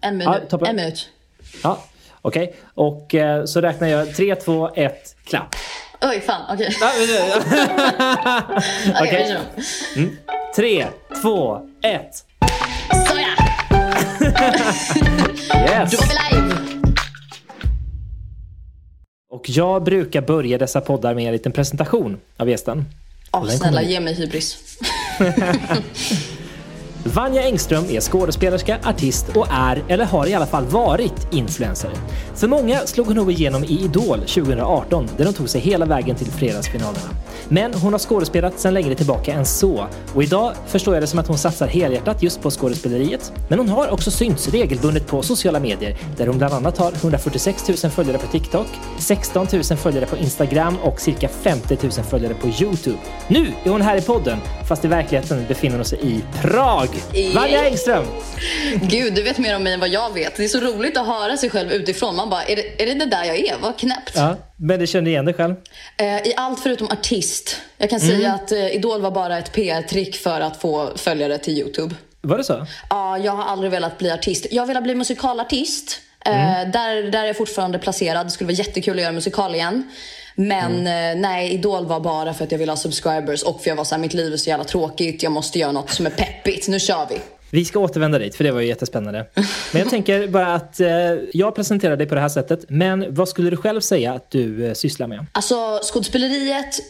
En Ja, minut. toppen. en minut. Ja, okej. Och eh, så räknar jag 3, 2, 1, klapp. Oj, fan. Okej. Ja, Okej. vi kör. 3, 2, 1. Såja! Yes! Då är vi live! Och jag brukar börja dessa poddar med en liten presentation av gästen. Åh, Den snälla, ge mig hybris. Vanja Engström är skådespelerska, artist och är, eller har i alla fall varit, influencer. För många slog hon nog igenom i Idol 2018 där hon tog sig hela vägen till fredagsfinalerna. Men hon har skådespelat sedan längre tillbaka än så och idag förstår jag det som att hon satsar helhjärtat just på skådespeleriet. Men hon har också synts regelbundet på sociala medier där hon bland annat har 146 000 följare på TikTok, 16 000 följare på Instagram och cirka 50 000 följare på Youtube. Nu är hon här i podden fast i verkligheten befinner hon sig i Prag. Vanja Engström! Gud, du vet mer om mig än vad jag vet. Det är så roligt att höra sig själv utifrån. Man bara, är det är det, det där jag är? Vad knäppt. Ja, men du känner igen dig själv? Eh, I allt förutom artist. Jag kan säga att eh, Idol var bara ett PR-trick för att få följare till Youtube. Var det så? Ja, jag har aldrig velat bli artist. Jag har velat bli musikalartist. Eh, där, där är jag fortfarande placerad. Det skulle vara jättekul att göra musikal igen. Men eh, nej, Idol var bara för att jag ville ha subscribers och för jag var såhär, mitt liv är så jävla tråkigt. Jag måste göra något som är peppigt. Nu kör vi. Vi ska återvända dit, för det var ju jättespännande. Men jag tänker bara att eh, jag presenterar dig på det här sättet. Men vad skulle du själv säga att du eh, sysslar med? Alltså skådespeleriet,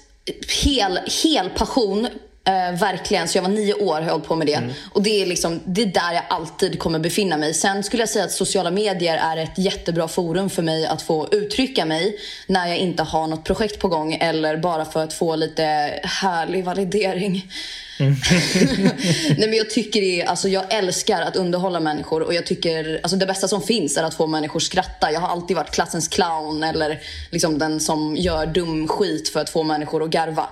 hel, hel passion. Eh, verkligen. Så jag var nio år har jag hållit på med det. Och det är, liksom, det är där jag alltid kommer befinna mig. Sen skulle jag säga att sociala medier är ett jättebra forum för mig att få uttrycka mig när jag inte har något projekt på gång eller bara för att få lite härlig validering. Nej men jag tycker det alltså jag älskar att underhålla människor och jag tycker, alltså det bästa som finns är att få människor skratta. Jag har alltid varit klassens clown eller liksom den som gör dum skit för att få människor att garva.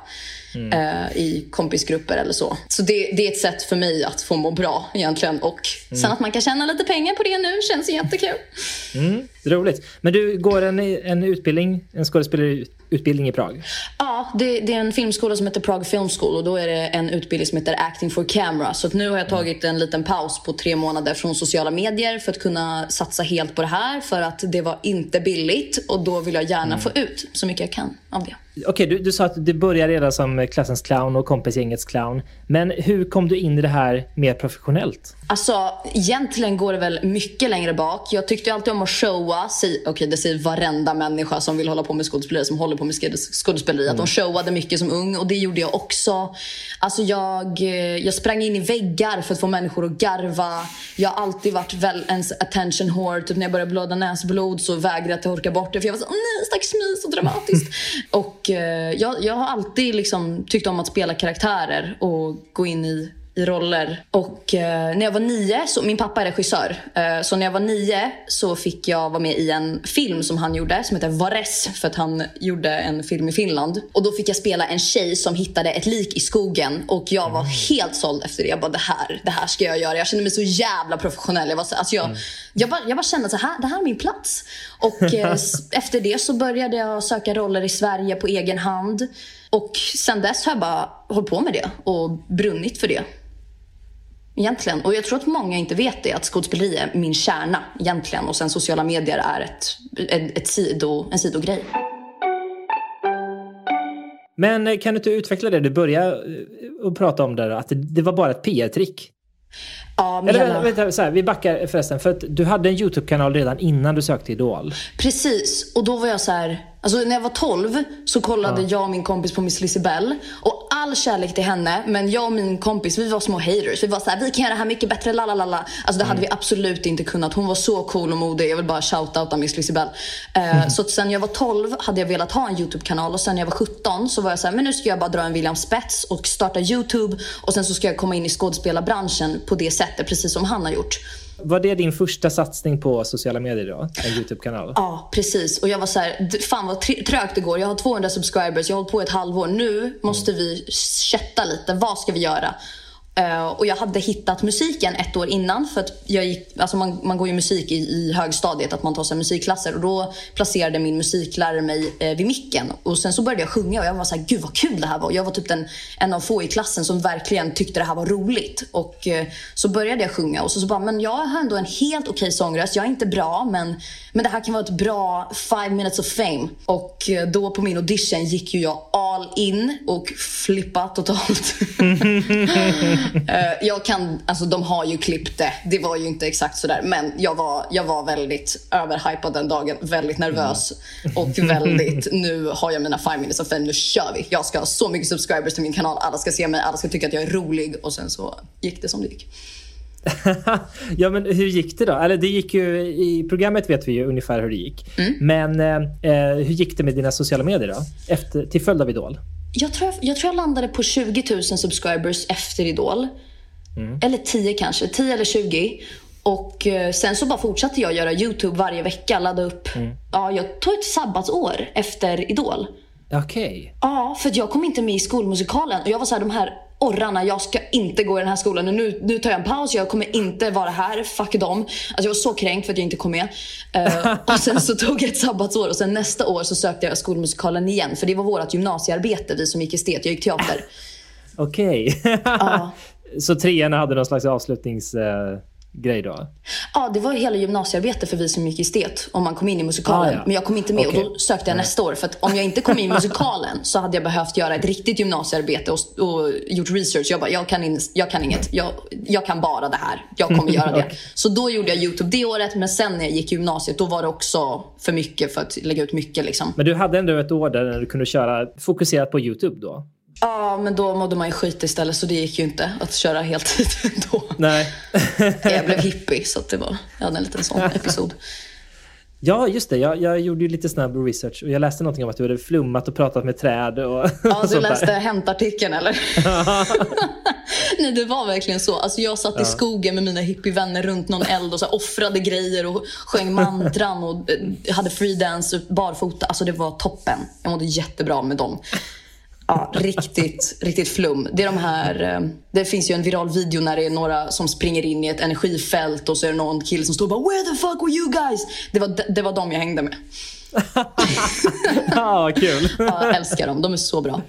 Eh, I kompisgrupper eller så. Så det, det är ett sätt för mig att få må bra egentligen. Och sen att man kan tjäna lite pengar på det nu känns jättekul. Roligt. Men du går en, en utbildning, en skådespelarutbildning i Prag. Ja, det, det är en filmskola som heter Prague Film School och då är det en utbildning som heter Acting for Camera. Så nu har jag tagit en liten paus på tre månader från sociala medier för att kunna satsa helt på det här. För att det var inte billigt och då vill jag gärna få ut så mycket jag kan av det. Okej, du, du sa att du började redan som klassens clown och kompisgängets clown. Men hur kom du in i det här mer professionellt? Alltså, egentligen går det väl mycket längre bak. Jag tyckte alltid om att showa. Okej, det säger varenda människa som vill hålla på med skådespeleri, som håller på med skådes- skådespeleri. Att de showade mycket som ung och det gjorde jag också. Alltså jag, eh, jag sprang in i väggar för att få människor att garva. Jag har alltid varit väl ens attention whore. Typ när jag började blöda näsblod så vägrade jag att torka bort det. För jag var så, nej, stackars mig, så dramatiskt. och Eh, jag, jag har alltid liksom tyckt om att spela karaktärer och gå in i i roller. Och eh, när jag var nio, så, min pappa är regissör, eh, så när jag var nio så fick jag vara med i en film som han gjorde som heter Vares för att han gjorde en film i Finland. Och då fick jag spela en tjej som hittade ett lik i skogen och jag var helt såld efter det. Jag bara det här, det här ska jag göra. Jag kände mig så jävla professionell. Jag, var så, alltså jag, jag, bara, jag bara kände så här, det här är min plats. Och eh, efter det så började jag söka roller i Sverige på egen hand. Och sen dess har jag bara hållit på med det och brunnit för det. Egentligen. Och jag tror att många inte vet det, att skådespeleri är min kärna egentligen. Och sen sociala medier är ett, ett, ett sido, en sidogrej. Men eh, kan du inte utveckla det? Du började eh, att prata om det, att det, var bara ett PR-trick. Ja, Eller hela... vänta, så här, vi backar förresten. För att du hade en YouTube-kanal redan innan du sökte Idol. Precis. Och då var jag så här... Alltså när jag var 12 så kollade jag och min kompis på Miss Lisibell. Och all kärlek till henne, men jag och min kompis vi var små haters. Vi var såhär, vi kan göra det här mycket bättre, lalalala. Alltså det hade vi absolut inte kunnat. Hon var så cool och modig. Jag vill bara shout-outa Miss Lisibell. Eh, Så att sen jag var 12 hade jag velat ha en YouTube-kanal och sen när jag var 17 så var jag såhär, men nu ska jag bara dra en William Spets och starta YouTube. Och sen så ska jag komma in i skådespelarbranschen på det sättet, precis som han har gjort. Var det din första satsning på sociala medier då? En YouTube-kanal? Ja, precis. Och jag var så här, fan vad trögt det går. Jag har 200 subscribers, jag har hållit på ett halvår. Nu måste vi chatta lite. Vad ska vi göra? Eh, och jag hade hittat musiken ett år innan. För att jag gick, alltså man, man går ju musik i, i högstadiet, att man tar sig musikklasser. Och då placerade min musiklärare mig eh, vid micken. Och sen så började jag sjunga och jag var så här, gud vad kul det här var. Jag var typ den, en av få i klassen som verkligen tyckte det här var roligt. Och eh, så började jag sjunga och så, så bara, men jag har ändå en helt okej sångröst. Jag är inte bra, men, men det här kan vara ett bra five minutes of fame. Och eh, då på min audition gick ju jag all in och flippat totalt. Eh, jag kan, alltså de har ju klippt det. Det var ju inte exakt sådär. Men jag var, jag var väldigt överhypad den dagen. Väldigt nervös. Och väldigt, nu har jag mina five minutes of fame. Nu kör vi. Jag ska ha så mycket subscribers till min kanal. Alla ska se mig. Alla ska tycka att jag är rolig. Och sen så gick det som det gick. ja, men hur gick det då? Eller det gick ju, I programmet vet vi ju ungefär hur det gick. Mm. Men eh, eh, hur gick det med dina sociala medier då? Efter, till följd av Idol? Jag tror jag, jag tror jag landade på 20 000 subscribers efter Idol. Eller 10 kanske. 10 eller 20. Och eh, sen så bara fortsatte jag göra YouTube varje vecka. Ladda upp. Ja, jag tog ett sabbatsår efter Idol. Okej. Ja, för jag kom inte med i skolmusikalen. Och jag var så här, de här orrarna, jag ska inte gå i den här skolan. Och nu, nu tar jag en paus, jag kommer inte vara här. Fuck dem. Alltså jag var så kränkt för att jag inte kom med. Eh, och sen så tog jag ett sabbatsår och sen nästa år så sökte jag skolmusikalen igen. För det var vårt gymnasiearbete, vi som gick estet. Jag gick teater. Okej. Ja. Så treorna hade någon slags avslutningsgrej eh, då? Ja, det var hela gymnasiearbete för vi som gick estet. Om man kom in i musikalen. Ah, ja. Men jag kom inte med Okej. och då sökte jag nästa år. För att om jag inte kom in i musikalen så hade jag behövt göra ett riktigt gymnasiearbete och, och gjort research. Jag bara, jag kan, in, jag kan inget. Jag, jag kan bara det här. Jag kommer göra det. Okej. Så då gjorde jag YouTube det året. Men sen när jag gick gymnasiet, då var det också för mycket för att lägga ut mycket liksom. Men du hade ändå ett år där du kunde köra fokuserat på YouTube då? Ja, men då mådde man ju skit istället så det gick ju inte att köra heltid då. Nej. Jag blev hippie så att det var, jag hade en liten sån episod. ja, just det. Jag, jag gjorde ju lite snabb research och jag läste någonting om att du hade flummat och pratat med träd och Ja, du läste Hämtartikeln eller? Nej, det var verkligen så. Alltså, jag satt i skogen med mina hippievänner runt någon eld och så här, offrade grejer och sjöng mantran och eh, hade freedance barfota. Alltså det var toppen. Jag mådde jättebra med dem. Ja, riktigt, riktigt flum. Det är de här... eh, Det finns ju en viral video när det är några som springer in i ett energifält och så är det någon kille som står och bara “Where the fuck were you guys?” Det var, det var de jag hängde med. ja, kul. Ja, jag älskar dem. De är så bra.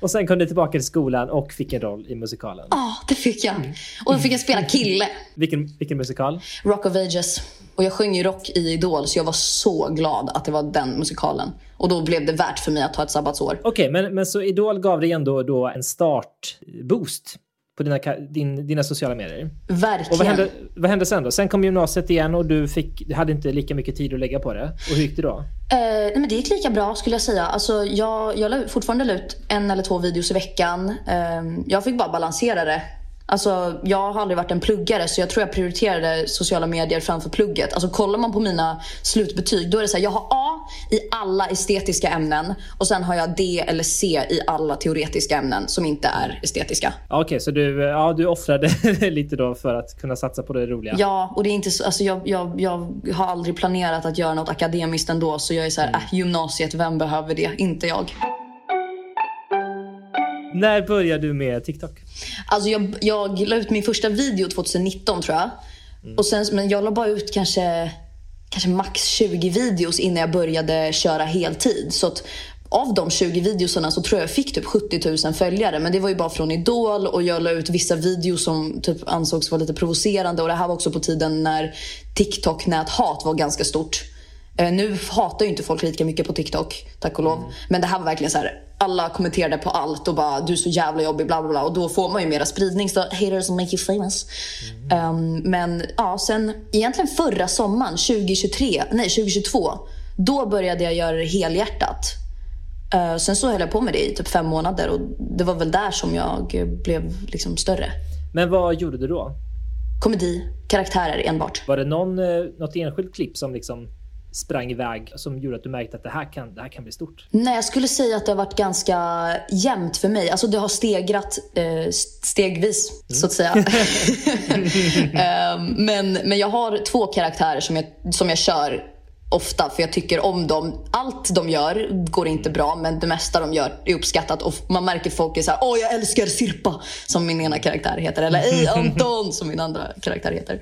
Och sen kom du tillbaka till skolan och fick en roll i musikalen. Ja, det fick jag. Och då fick jag spela kille. Vilken, vilken musikal? Rock of Ages. Och jag sjöng ju rock i Idol så jag var så glad att det var den musikalen. Och då blev det värt för mig att ta ett sabbatsår. Okej, men, men så Idol gav dig ändå då en startboost på dina, din, dina sociala medier. Verkligen. Och vad hände, vad hände sen då? Sen kom gymnasiet igen och du, fick, du hade inte lika mycket tid att lägga på det. Och hur gick det då? Eh, nej, men det gick lika bra skulle jag säga. Alltså, jag, jag la fortfarande la ut en eller två videos i veckan. Eh, jag fick bara balansera det. Alltså, jag har aldrig varit en pluggare så jag tror jag prioriterade sociala medier framför plugget. Alltså, kollar man på mina slutbetyg då är det så här, jag har A i alla estetiska ämnen och sen har jag D eller C i alla teoretiska ämnen som inte är estetiska. Okej, så du, ja, du offrade lite då för att kunna satsa på det roliga? Ja, och det är inte så, alltså jag, jag, jag har aldrig planerat att göra något akademiskt ändå. Så jag är så här, äh, gymnasiet, vem behöver det? Inte jag. När började du med TikTok? Alltså jag, jag la ut min första video 2019 tror jag. Och sen, men jag la bara ut kanske, kanske max 20 videos innan jag började köra heltid. Så att av de 20 videosarna så tror jag jag fick typ 70 000 följare. Men det var ju bara från Idol och jag la ut vissa videos som typ ansågs vara lite provocerande. Och det här var också på tiden när TikTok-näthat var ganska stort. Eh, nu hatar ju inte folk lika mycket på TikTok, tack och lov. Men det här var verkligen så här. Alla kommenterade på allt och bara du är så jävla jobbig bla bla bla. Och då får man ju mera spridning. Så haters will make you famous. Um, men ja, sen egentligen förra sommaren 2023, nej 2022. Då började jag göra det helhjärtat. Uh, sen så höll jag på med det i typ fem månader och det var väl där som jag blev liksom större. Men vad gjorde du då? Komedi, karaktärer enbart. Var det någon, eh, något enskilt klipp som liksom sprang iväg som gjorde att du märkte att det här kan, det här kan bli stort? Nej, jag skulle säga att det har varit ganska jämnt för mig. Alltså det har stegrat eh, stegvis, mm. så att säga. um, men, men jag har två karaktärer som jag, som jag kör ofta för jag tycker om dem. Allt de gör går inte bra men det mesta de gör är uppskattat och man märker folk är såhär Åh jag älskar Sirpa som min ena karaktär heter eller Ej Anton som min andra karaktär heter.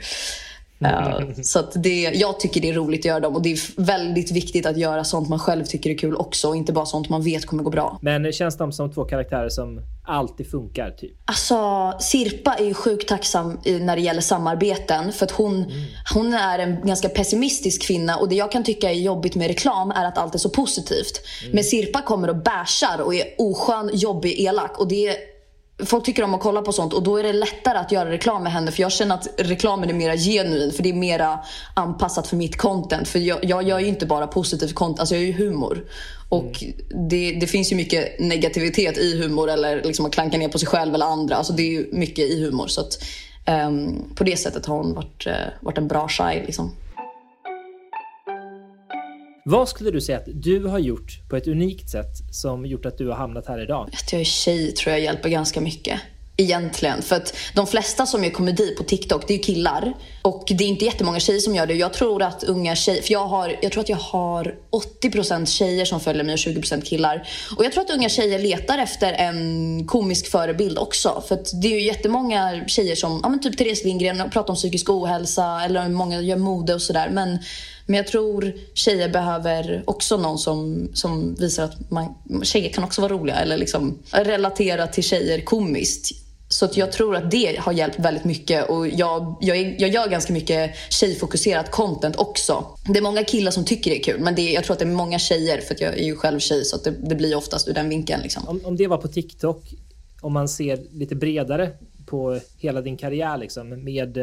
Uh, så det, jag tycker det är roligt att göra dem och det är väldigt viktigt att göra sånt man själv tycker är kul också och inte bara sånt man vet kommer gå bra. Men känns de som två karaktärer som alltid funkar? typ? Alltså, Sirpa är ju sjukt tacksam när det gäller samarbeten för att hon, mm. hon är en ganska pessimistisk kvinna och det jag kan tycka är jobbigt med reklam är att allt är så positivt. Mm. Men Sirpa kommer och bashar och är oskön, jobbig, elak och det Folk tycker om att kolla på sånt och då är det lättare att göra reklam med henne för jag känner att reklamen är mer genuin för det är mer anpassat för mitt content. För jag, jag gör ju inte bara positiv content, alltså jag gör ju humor. Och mm. det, det, finns ju mycket negativitet i humor eller liksom att klanka ner på sig själv eller andra. Alltså det är ju mycket i humor. Så att, um, på det sättet har hon varit, uh, varit en bra tjej. Liksom. Vad skulle du säga att du har gjort på ett unikt sätt som gjort att du har hamnat här idag? Att jag är tjej tror jag hjälper ganska mycket. Egentligen. För att de flesta som gör komedi på TikTok, det är ju killar. Och det är inte jättemånga tjejer som gör det. Jag tror att unga tjejer, för jag, har, jag tror att jag har 80% tjejer som följer mig och 20% killar. Och jag tror att unga tjejer letar efter en komisk förebild också. För att det är ju jättemånga tjejer som, ja men typ Therese Lindgren pratar om psykisk ohälsa eller många gör mode och sådär. Men men jag tror tjejer behöver också någon som, som visar att man, tjejer kan också vara roliga eller liksom relatera till tjejer komiskt. Så att jag tror att det har hjälpt väldigt mycket och jag, jag, jag gör ganska mycket tjejfokuserat content också. Det är många killar som tycker det är kul men det är, jag tror att det är många tjejer för jag är ju själv tjej så det, det, blir oftast ur den vinkeln. Liksom. Om, om det var på TikTok, om man ser lite bredare på hela din karriär liksom, med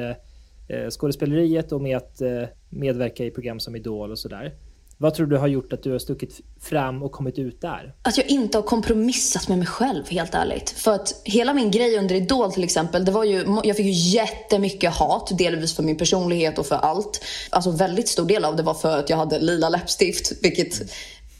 eh, skådespeleriet och med att eh, medverka i program som Idol och sådär. Vad tror du har gjort att du har stuckit fram och kommit ut där? Att jag inte har kompromissat med mig själv, helt ärligt. För att hela min grej under Idol till exempel, det var ju, jag fick ju jättemycket hat. Delvis för min personlighet och för allt. Alltså väldigt stor del av det var för att jag hade lila läppstift. Vilket,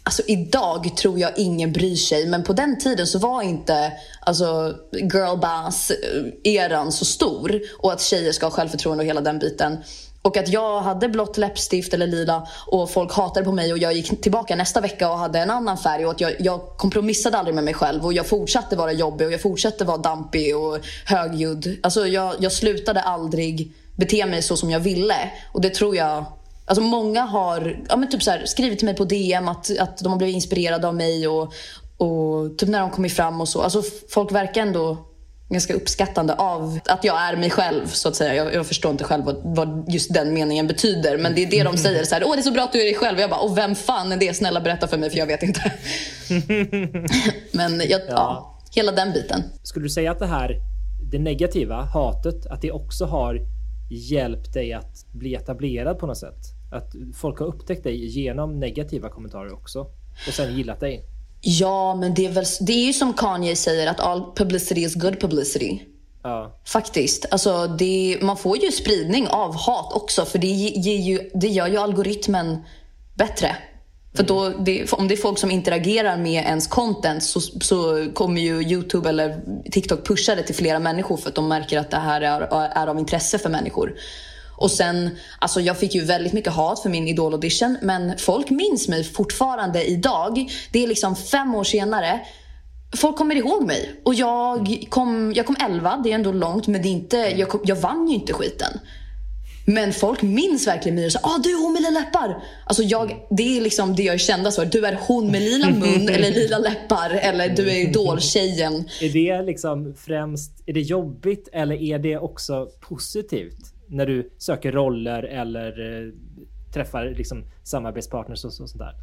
alltså idag tror jag ingen bryr sig. Men på den tiden så var inte alltså, girlbass-eran så stor. Och att tjejer ska ha självförtroende och hela den biten. Och att jag hade blått läppstift eller lila och folk hatade på mig och jag gick tillbaka nästa vecka och hade en annan färg och att jag, jag kompromissade aldrig med mig själv och jag fortsatte vara jobbig och jag fortsatte vara dampig och högljudd. Alltså jag, jag slutade aldrig bete mig så som jag ville och det tror jag Alltså många har ja men typ så här, skrivit till mig på DM att, att de har blivit inspirerade av mig och, och typ när de kommit fram och så. Alltså folk verkar ändå ganska uppskattande av att jag är mig själv så att säga. Jag, jag förstår inte själv vad, vad, just den meningen betyder men det är det de säger. Så här, Åh det är så bra att du är dig själv. Och jag bara, och vem fan är det? Snälla berätta för mig för jag vet inte. men jag, ja. ja, hela den biten. Skulle du säga att det här, det negativa, hatet, att det också har hjälpt dig att bli etablerad på något sätt? Att folk har upptäckt dig genom negativa kommentarer också och sen gillat dig? Ja, men det är, väl, det är ju som Kanye säger att all publicity is good publicity. Ja. Faktiskt. Alltså det, man får ju spridning av hat också för det, ger ju, det gör ju algoritmen bättre. För då, det, om det är folk som interagerar med ens content så, så kommer ju Youtube eller TikTok pusha det till flera människor för att de märker att det här är, är av intresse för människor. Och sen, alltså jag fick ju väldigt mycket hat för min Idol-audition men folk minns mig fortfarande idag. Det är liksom fem år senare. Folk kommer ihåg mig. Och jag kom, jag kom elva, det är ändå långt men det är inte, jag, kom, jag vann ju inte skiten. Men folk minns verkligen mig och säger ah, du är hon med lila läppar. Alltså jag, det är liksom det jag är kändast för. Du är hon med lila mun eller lila läppar eller du är idoltjejen. Är det liksom främst, är det jobbigt eller är det också positivt? När du söker roller eller eh, träffar liksom samarbetspartners och, så, sånt där?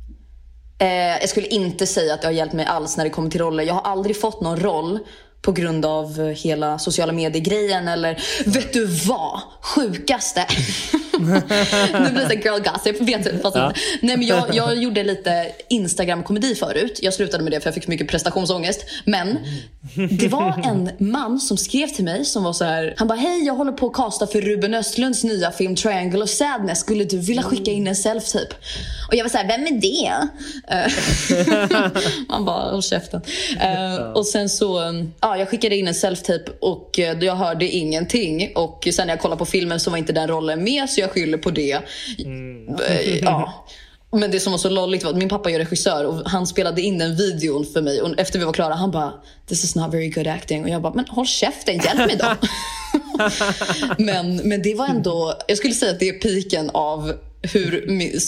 Eh, jag skulle inte säga att det har hjälpt mig alls när det kommer till roller. Jag har aldrig fått någon roll på grund av eh, hela sociala medier-grejen eller vet du vad? Sjukaste. nu blir det girl gossip, vet du. Fast ja. Nej, men jag, jag gjorde lite Instagram-komedi förut. Jag slutade med det för jag fick mycket prestationsångest. Men det var en man som skrev till mig som var så här. Han bara, hej jag håller på att kasta för Ruben Östlunds nya film Triangle of Sadness. Skulle du vilja skicka in en self-tape? Och jag var så här, vem är det? Man bara, håll käften. Uh, och sen så, ja, jag skickade in en self-tape och uh, jag hörde ingenting. Och sen när jag kollade på filmen så var inte den rollen med så jag skyller på det. Mm. Ja. Men det som var så lolligt var att min pappa är regissör och han spelade in den videon för mig och efter vi var klara han bara “This is not very good acting” och jag bara “Men håll käften, hjälp mig då”. men, men det var ändå, jag skulle säga att det är piken av hur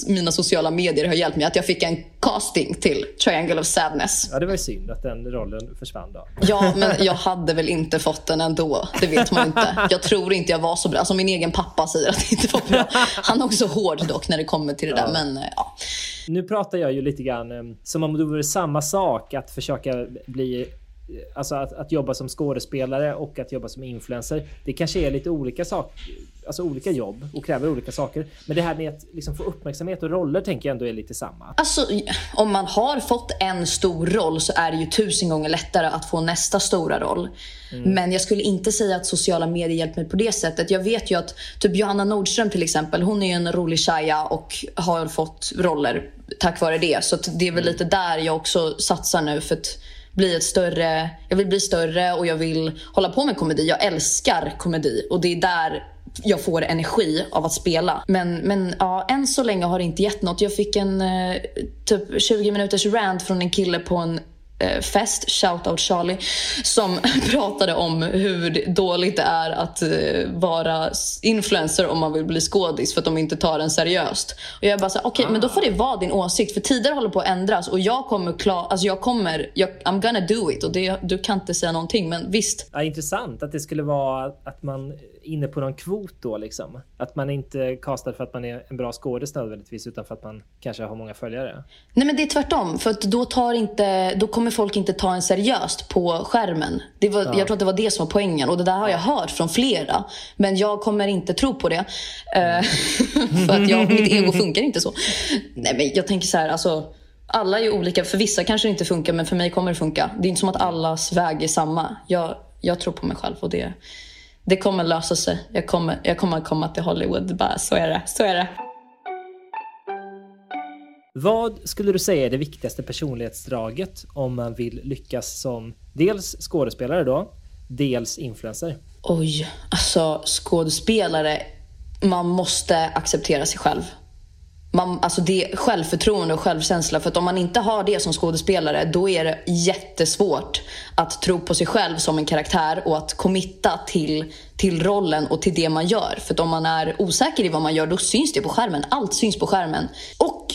mina sociala medier har hjälpt mig. Att jag fick en casting till Triangle of Sadness. Ja, det var ju synd att den rollen försvann då. Ja, men jag hade väl inte fått den ändå. Det vet man inte. Jag tror inte jag var så bra. Alltså min egen pappa säger att det inte var bra. Han är också hård dock när det kommer till det ja. där. Men ja. Nu pratar jag ju lite grann eh, som om det vore samma sak att försöka bli Alltså att, att jobba som skådespelare och att jobba som influencer. Det kanske är lite olika saker, alltså olika jobb och kräver olika saker. Men det här med att liksom få uppmärksamhet och roller tänker jag ändå är lite samma. Alltså om man har fått en stor roll så är det ju tusen gånger lättare att få nästa stora roll. Mm. Men jag skulle inte säga att sociala medier hjälpt mig på det sättet. Jag vet ju att typ Johanna Nordström till exempel, hon är ju en rolig tjeja och har fått roller tack vare det. Så det är väl mm. lite där jag också satsar nu. för att bli ett större, jag vill bli större och jag vill hålla på med komedi. Jag älskar komedi och det är där jag får energi av att spela. Men, men ja, än så länge har det inte gett något. Jag fick en eh, typ 20 minuters rant från en kille på en fest, shoutout Charlie, som pratade om hur dåligt det är att eh, vara influencer om man vill bli skådis för att de inte tar en seriöst. Och jag bara okej okay, ah. men då får det vara din åsikt för tider håller på att ändras och jag kommer klara, alltså jag kommer, jag, I'm gonna do it och det, du kan inte säga någonting men visst. Ja, intressant att det skulle vara att man inne på någon kvot då liksom. Att man inte kastar för att man är en bra skådis nödvändigtvis utan för att man kanske har många följare. Nej men det är tvärtom. För att då, tar inte, då kommer folk inte ta en seriöst på skärmen. Det var, ja. Jag tror att det var det som var poängen. Och det där har jag hört från flera. Men jag kommer inte tro på det. Mm. för att jag, mitt ego funkar inte så. Nej men jag tänker så här, alltså. Alla är olika. För vissa kanske det inte funkar men för mig kommer det funka. Det är inte som att allas väg är samma. Jag, jag tror på mig själv och det, det kommer lösa sig. Jag kommer, jag kommer komma till Hollywood. Bara, så är det. Så är det. Vad skulle du säga är det viktigaste personlighetsdraget om man vill lyckas som dels skådespelare då, dels influencer? Oj, alltså skådespelare, man måste acceptera sig själv man, alltså det självförtroende och självkänsla. För att om man inte har det som skådespelare då är det jättesvårt att tro på sig själv som en karaktär och att committa till, till rollen och till det man gör. För att om man är osäker i vad man gör då syns det på skärmen. Allt syns på skärmen. Och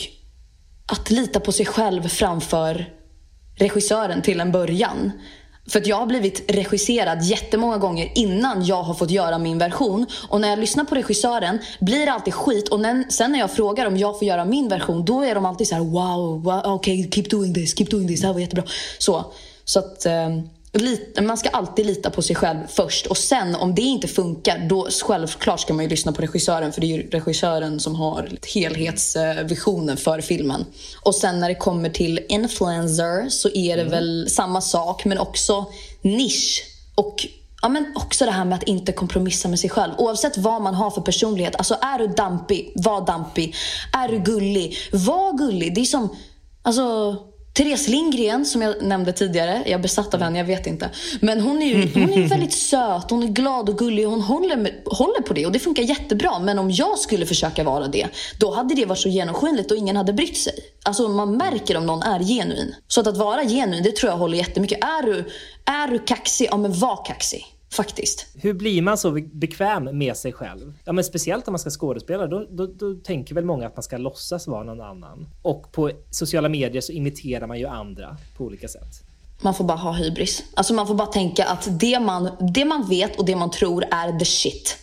att lita på sig själv framför regissören till en början. För att jag har blivit regisserad jättemånga gånger innan jag har fått göra min version. Och när jag lyssnar på regissören blir det alltid skit. Och när, sen när jag frågar om jag får göra min version, då är de alltid så här: wow, wow okej, okay, keep doing this, keep doing this, det här var jättebra. Så, så att... Eh, man ska alltid lita på sig själv först och sen om det inte funkar då självklart ska man ju lyssna på regissören för det är ju regissören som har helhetsvisionen för filmen. Och sen när det kommer till influencer så är det mm. väl samma sak men också nisch och Ja, men också det här med att inte kompromissa med sig själv. Oavsett vad man har för personlighet. Alltså är du dampig, var dampig. Är du gullig, var gullig. Det är som, alltså Therese Lindgren som jag nämnde tidigare, jag är besatt av henne, jag vet inte. Men hon är ju hon är väldigt söt, hon är glad och gullig och hon håller, med, håller på det och det funkar jättebra. Men om jag skulle försöka vara det, då hade det varit så genomskinligt och ingen hade brytt sig. Alltså man märker om någon är genuin. Så att, att vara genuin, det tror jag håller jättemycket. Är du, är du kaxig, ja men var kaxig. Faktiskt. Hur blir man så bekväm med sig själv? Ja, men speciellt om man ska skådespela, då, då, då, tänker väl många att man ska låtsas vara någon annan. Och på sociala medier så imiterar man ju andra på olika sätt. Man får bara ha hybris. Alltså man får bara tänka att det man, det man vet och det man tror är the shit.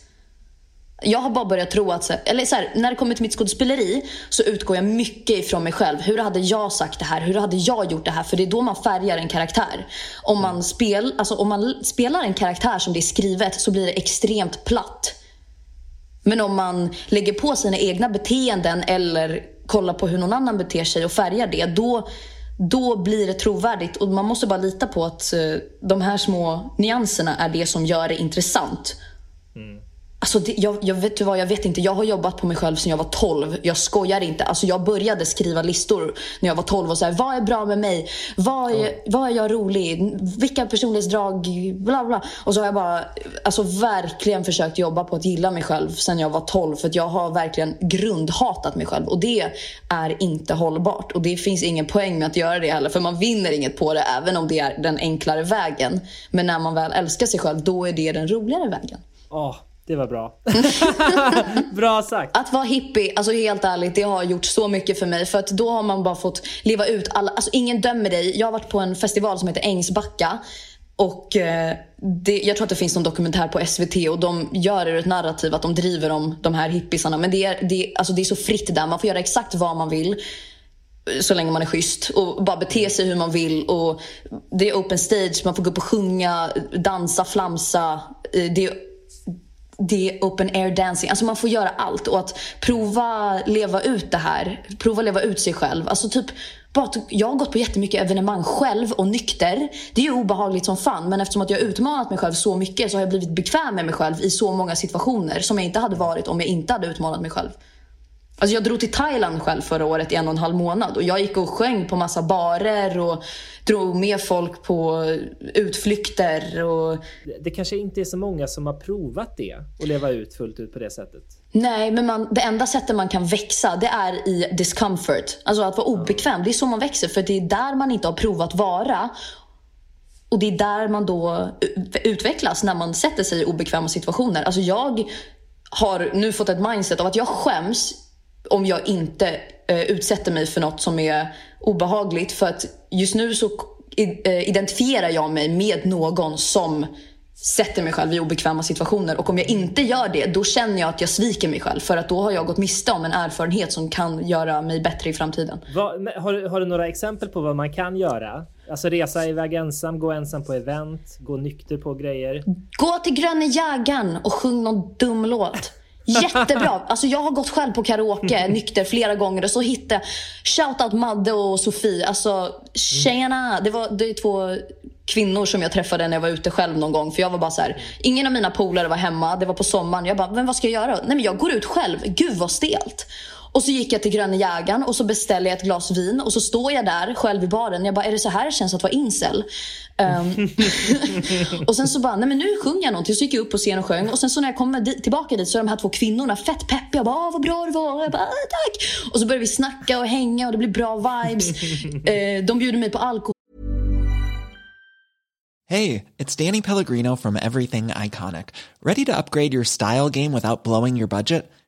Jag har bara börjat tro att, eller så här, när det kommer till mitt skådespeleri så utgår jag mycket ifrån mig själv. Hur hade jag sagt det här? Hur hade jag gjort det här? För det är då man färgar en karaktär. Om man, spel, alltså om man spelar en karaktär som det är skrivet så blir det extremt platt. Men om man lägger på sina egna beteenden eller kollar på hur någon annan beter sig och färgar det, då, då blir det trovärdigt. Och man måste bara lita på att eh, de här små nyanserna är det som gör det intressant. Mm. Alltså det, jag, jag, vet vad, jag vet inte. Jag har jobbat på mig själv sedan jag var 12. Jag skojar inte. Alltså jag började skriva listor när jag var 12 och så vad är bra med mig? Vad är, mm. vad är jag rolig? Vilka personlighetsdrag? Bla bla. Och så har jag bara alltså verkligen försökt jobba på att gilla mig själv sedan jag var 12. För jag har verkligen grundhatat mig själv. Och det är inte hållbart. Och det finns ingen poäng med att göra det heller. För man vinner inget på det även om det är den enklare vägen. Men när man väl älskar sig själv, då är det den roligare vägen. Oh, det var bra. bra sagt. Att vara hippie, alltså helt ärligt, det har gjort så mycket för mig. För att då har man bara fått leva ut alla, alltså ingen dömer dig. Jag har varit på en festival som heter Ängsbacka. Och eh, det, jag tror att det finns någon dokumentär på SVT och de gör det ett narrativ att de driver om de här hippisarna. Men det är, det, alltså det är så fritt där, man får göra exakt vad man vill så länge man är schysst och bara bete sig hur man vill. Och det är open stage, man får gå upp och sjunga, dansa, flamsa. Eh, det är det är open air dancing. Alltså man får göra allt. Och att prova leva ut det här. Prova leva ut sig själv. Alltså typ, bara typ, jag har gått på jättemycket evenemang själv och nykter. Det är ju obehagligt som fan. Men eftersom att jag har utmanat mig själv så mycket så har jag blivit bekväm med mig själv i så många situationer. Som jag inte hade varit om jag inte hade utmanat mig själv. Alltså jag drog till Thailand själv förra året i en och en halv månad och jag gick och sjöng på massa barer och drog med folk på utflykter. Och... Det kanske inte är så många som har provat det och leva ut fullt ut på det sättet. Nej, men man, det enda sättet man kan växa det är i discomfort. Alltså att vara obekväm. Det är så man växer för det är där man inte har provat vara. Och det är där man då utvecklas när man sätter sig i obekväma situationer. Alltså jag har nu fått ett mindset av att jag skäms om jag inte eh, utsätter mig för något som är obehagligt. För att just nu så eh, identifierar jag mig med någon som sätter mig själv i obekväma situationer. Och om jag inte gör det, då känner jag att jag sviker mig själv. För att då har jag gått miste om en erfarenhet som kan göra mig bättre i framtiden. Vad, har, har, du några exempel på vad man kan göra? Alltså resa iväg ensam, gå ensam på event, gå nykter på grejer? Gå till Gröna Jägaren och sjung någon dum låt. Jättebra. Alltså jag har gått själv på karaoke nykter flera gånger och så hittade jag shoutout Madde och Sofie. Alltså tjena. Det, var, det är två kvinnor som jag träffade när jag var ute själv någon gång. För jag var bara så här, ingen av mina polare var hemma. Det var på sommaren. Jag bara, men vad ska jag göra? Nej men jag går ut själv. Gud vad stelt. Och så gick jag till Gröna Jägaren och så beställde jag ett glas vin och så står jag där själv i baren. Jag bara, är det så här det känns att vara incel? Um, och sen så bara, nej men nu sjunger jag någonting. Så gick jag upp på scen och sjöng. Och sen så när jag kommer dit, tillbaka dit så är de här två kvinnorna fett peppiga. Jag bara, vad bra det var. Jag bara, tack. Och så börjar vi snacka och hänga och det blir bra vibes. uh, de bjuder mig på alkohol. Hej, it's Danny Pellegrino from Everything Iconic. Ready to upgrade your style game without blowing your budget?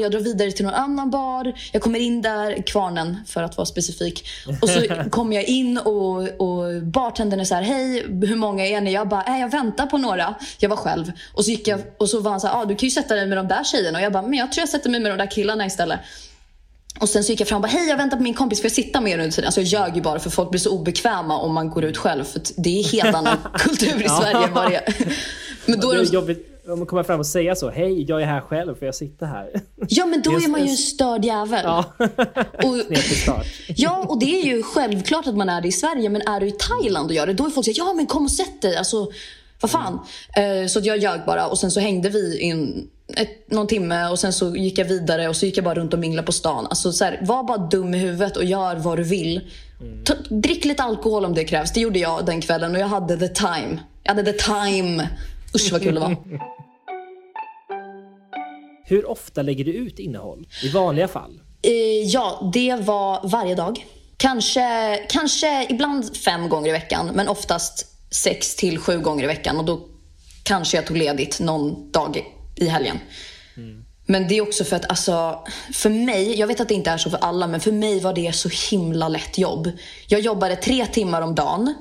Jag drar vidare till någon annan bar. Jag kommer in där, Kvarnen för att vara specifik. Och så kommer jag in och, och bartendern är så här, hej, hur många är ni? Jag bara, äh, jag väntar på några. Jag var själv. Och så gick jag och så var han så här, ah, du kan ju sätta dig med de där tjejerna. Och jag bara, men jag tror jag sätter mig med de där killarna istället. Och sen så gick jag fram och bara, hej jag väntar på min kompis, får jag sitta med er under tiden? Alltså jag ljög ju bara för folk blir så obekväma om man går ut själv. För det är helt annan kultur i Sverige än vad det. Men då är jobbigt om man kommer fram och säga så, hej jag är här själv för jag sitter här. Ja men då är man ju en störd jävel. Ja, och, ja och det är ju självklart att man är det i Sverige men är du i Thailand och gör det då är folk säger ja men kom och sätt dig. Alltså, vad fan. Eh, så jag ljög bara och sen så hängde vi in ett, någon timme och sen så gick jag vidare och så gick jag bara runt och minglade på stan. Alltså så här, var bara dum i huvudet och gör vad du vill. Ta, drick lite alkohol om det krävs. Det gjorde jag den kvällen och jag hade the time. Jag hade the time. Usch vad kul det var. Hur ofta lägger du ut innehåll i vanliga fall? Eh, ja, det var varje dag. Kanske, kanske ibland fem gånger i veckan, men oftast sex till sju gånger i veckan. Och då kanske jag tog ledigt någon dag i helgen. Mm. Men det är också för att, alltså, för mig, jag vet att det inte är så för alla, men för mig var det så himla lätt jobb. Jag jobbade tre timmar om dagen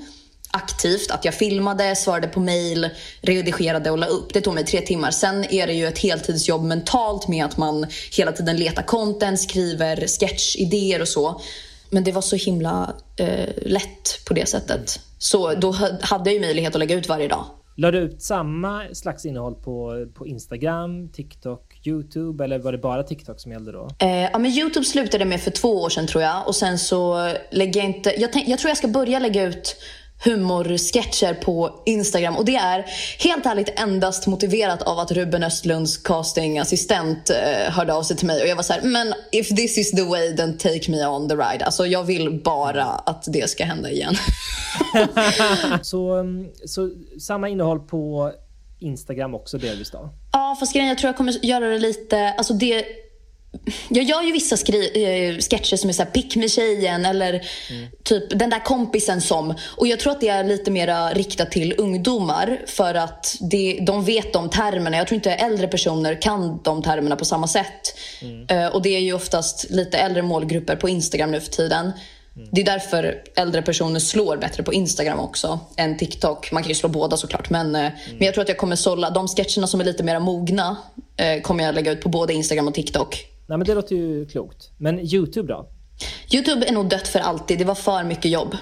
aktivt. Att jag filmade, svarade på mail, redigerade och la upp. Det tog mig tre timmar. Sen är det ju ett heltidsjobb mentalt med att man hela tiden letar content, skriver sketchidéer och så. Men det var så himla eh, lätt på det sättet. Så då hade jag ju möjlighet att lägga ut varje dag. La du ut samma slags innehåll på, på Instagram, TikTok, Youtube eller var det bara TikTok som gällde då? Eh, ja, men Youtube slutade med för två år sedan tror jag. Och sen så lägger jag inte... Jag, tänk, jag tror jag ska börja lägga ut humorsketcher på Instagram. Och det är helt ärligt endast motiverat av att Ruben Östlunds castingassistent eh, hörde av sig till mig. Och jag var så här, men if this is the way then take me on the ride. Alltså jag vill bara att det ska hända igen. så, mm, så samma innehåll på Instagram också delvis då? Ja, fast grejen jag tror jag kommer göra det lite, alltså det jag gör ju vissa skri- äh, sketcher som är såhär pick me tjejen eller mm. typ den där kompisen som. Och jag tror att det är lite mer riktat till ungdomar för att det, de vet de termerna. Jag tror inte äldre personer kan de termerna på samma sätt. Mm. Uh, och det är ju oftast lite äldre målgrupper på Instagram nu för tiden. Mm. Det är därför äldre personer slår bättre på Instagram också än TikTok. Man kan ju slå båda såklart. Men, mm. men jag tror att jag kommer sålla de sketcherna som är lite mer mogna eh, kommer jag lägga ut på både Instagram och TikTok. Nej men det låter ju klokt. Men YouTube då? YouTube är nog dött för alltid. Det var för mycket jobb.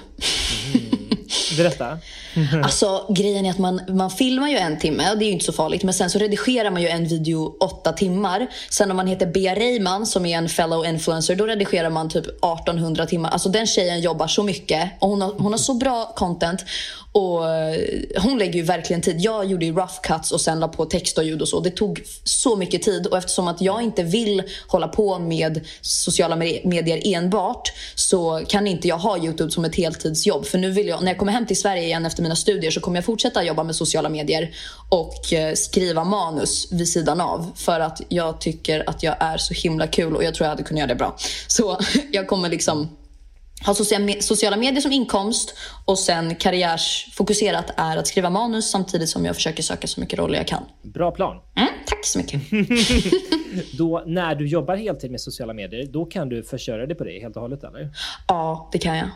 Berätta. alltså grejen är att man, man filmar ju en timme och det är ju inte så farligt. Men sen så redigerar man ju en video åtta timmar. Sen om man heter Bea Reiman som är en fellow influencer, då redigerar man typ 1800 timmar. Alltså den tjejen jobbar så mycket och hon har, hon har så bra content. Och eh, hon lägger ju verkligen tid. Jag gjorde ju rough cuts och sen la på text och ljud och så. Det tog så mycket tid och eftersom att jag inte vill hålla på med sociala medier enbart så kan inte jag ha Youtube som ett heltidsjobb. För nu vill jag, när jag kommer hem till Sverige igen efter mina studier så kommer jag fortsätta jobba med sociala medier och eh, skriva manus vid sidan av. För att jag tycker att jag är så himla kul och jag tror jag hade kunnat göra det bra. Så jag kommer liksom ha sociala medier som inkomst och sen karriärsfokuserat är att skriva manus samtidigt som jag försöker söka så mycket roller jag kan. Bra plan. Mm, tack så mycket. då när du jobbar heltid med sociala medier, då kan du försörja dig på det helt och hållet eller? Ja, det kan jag.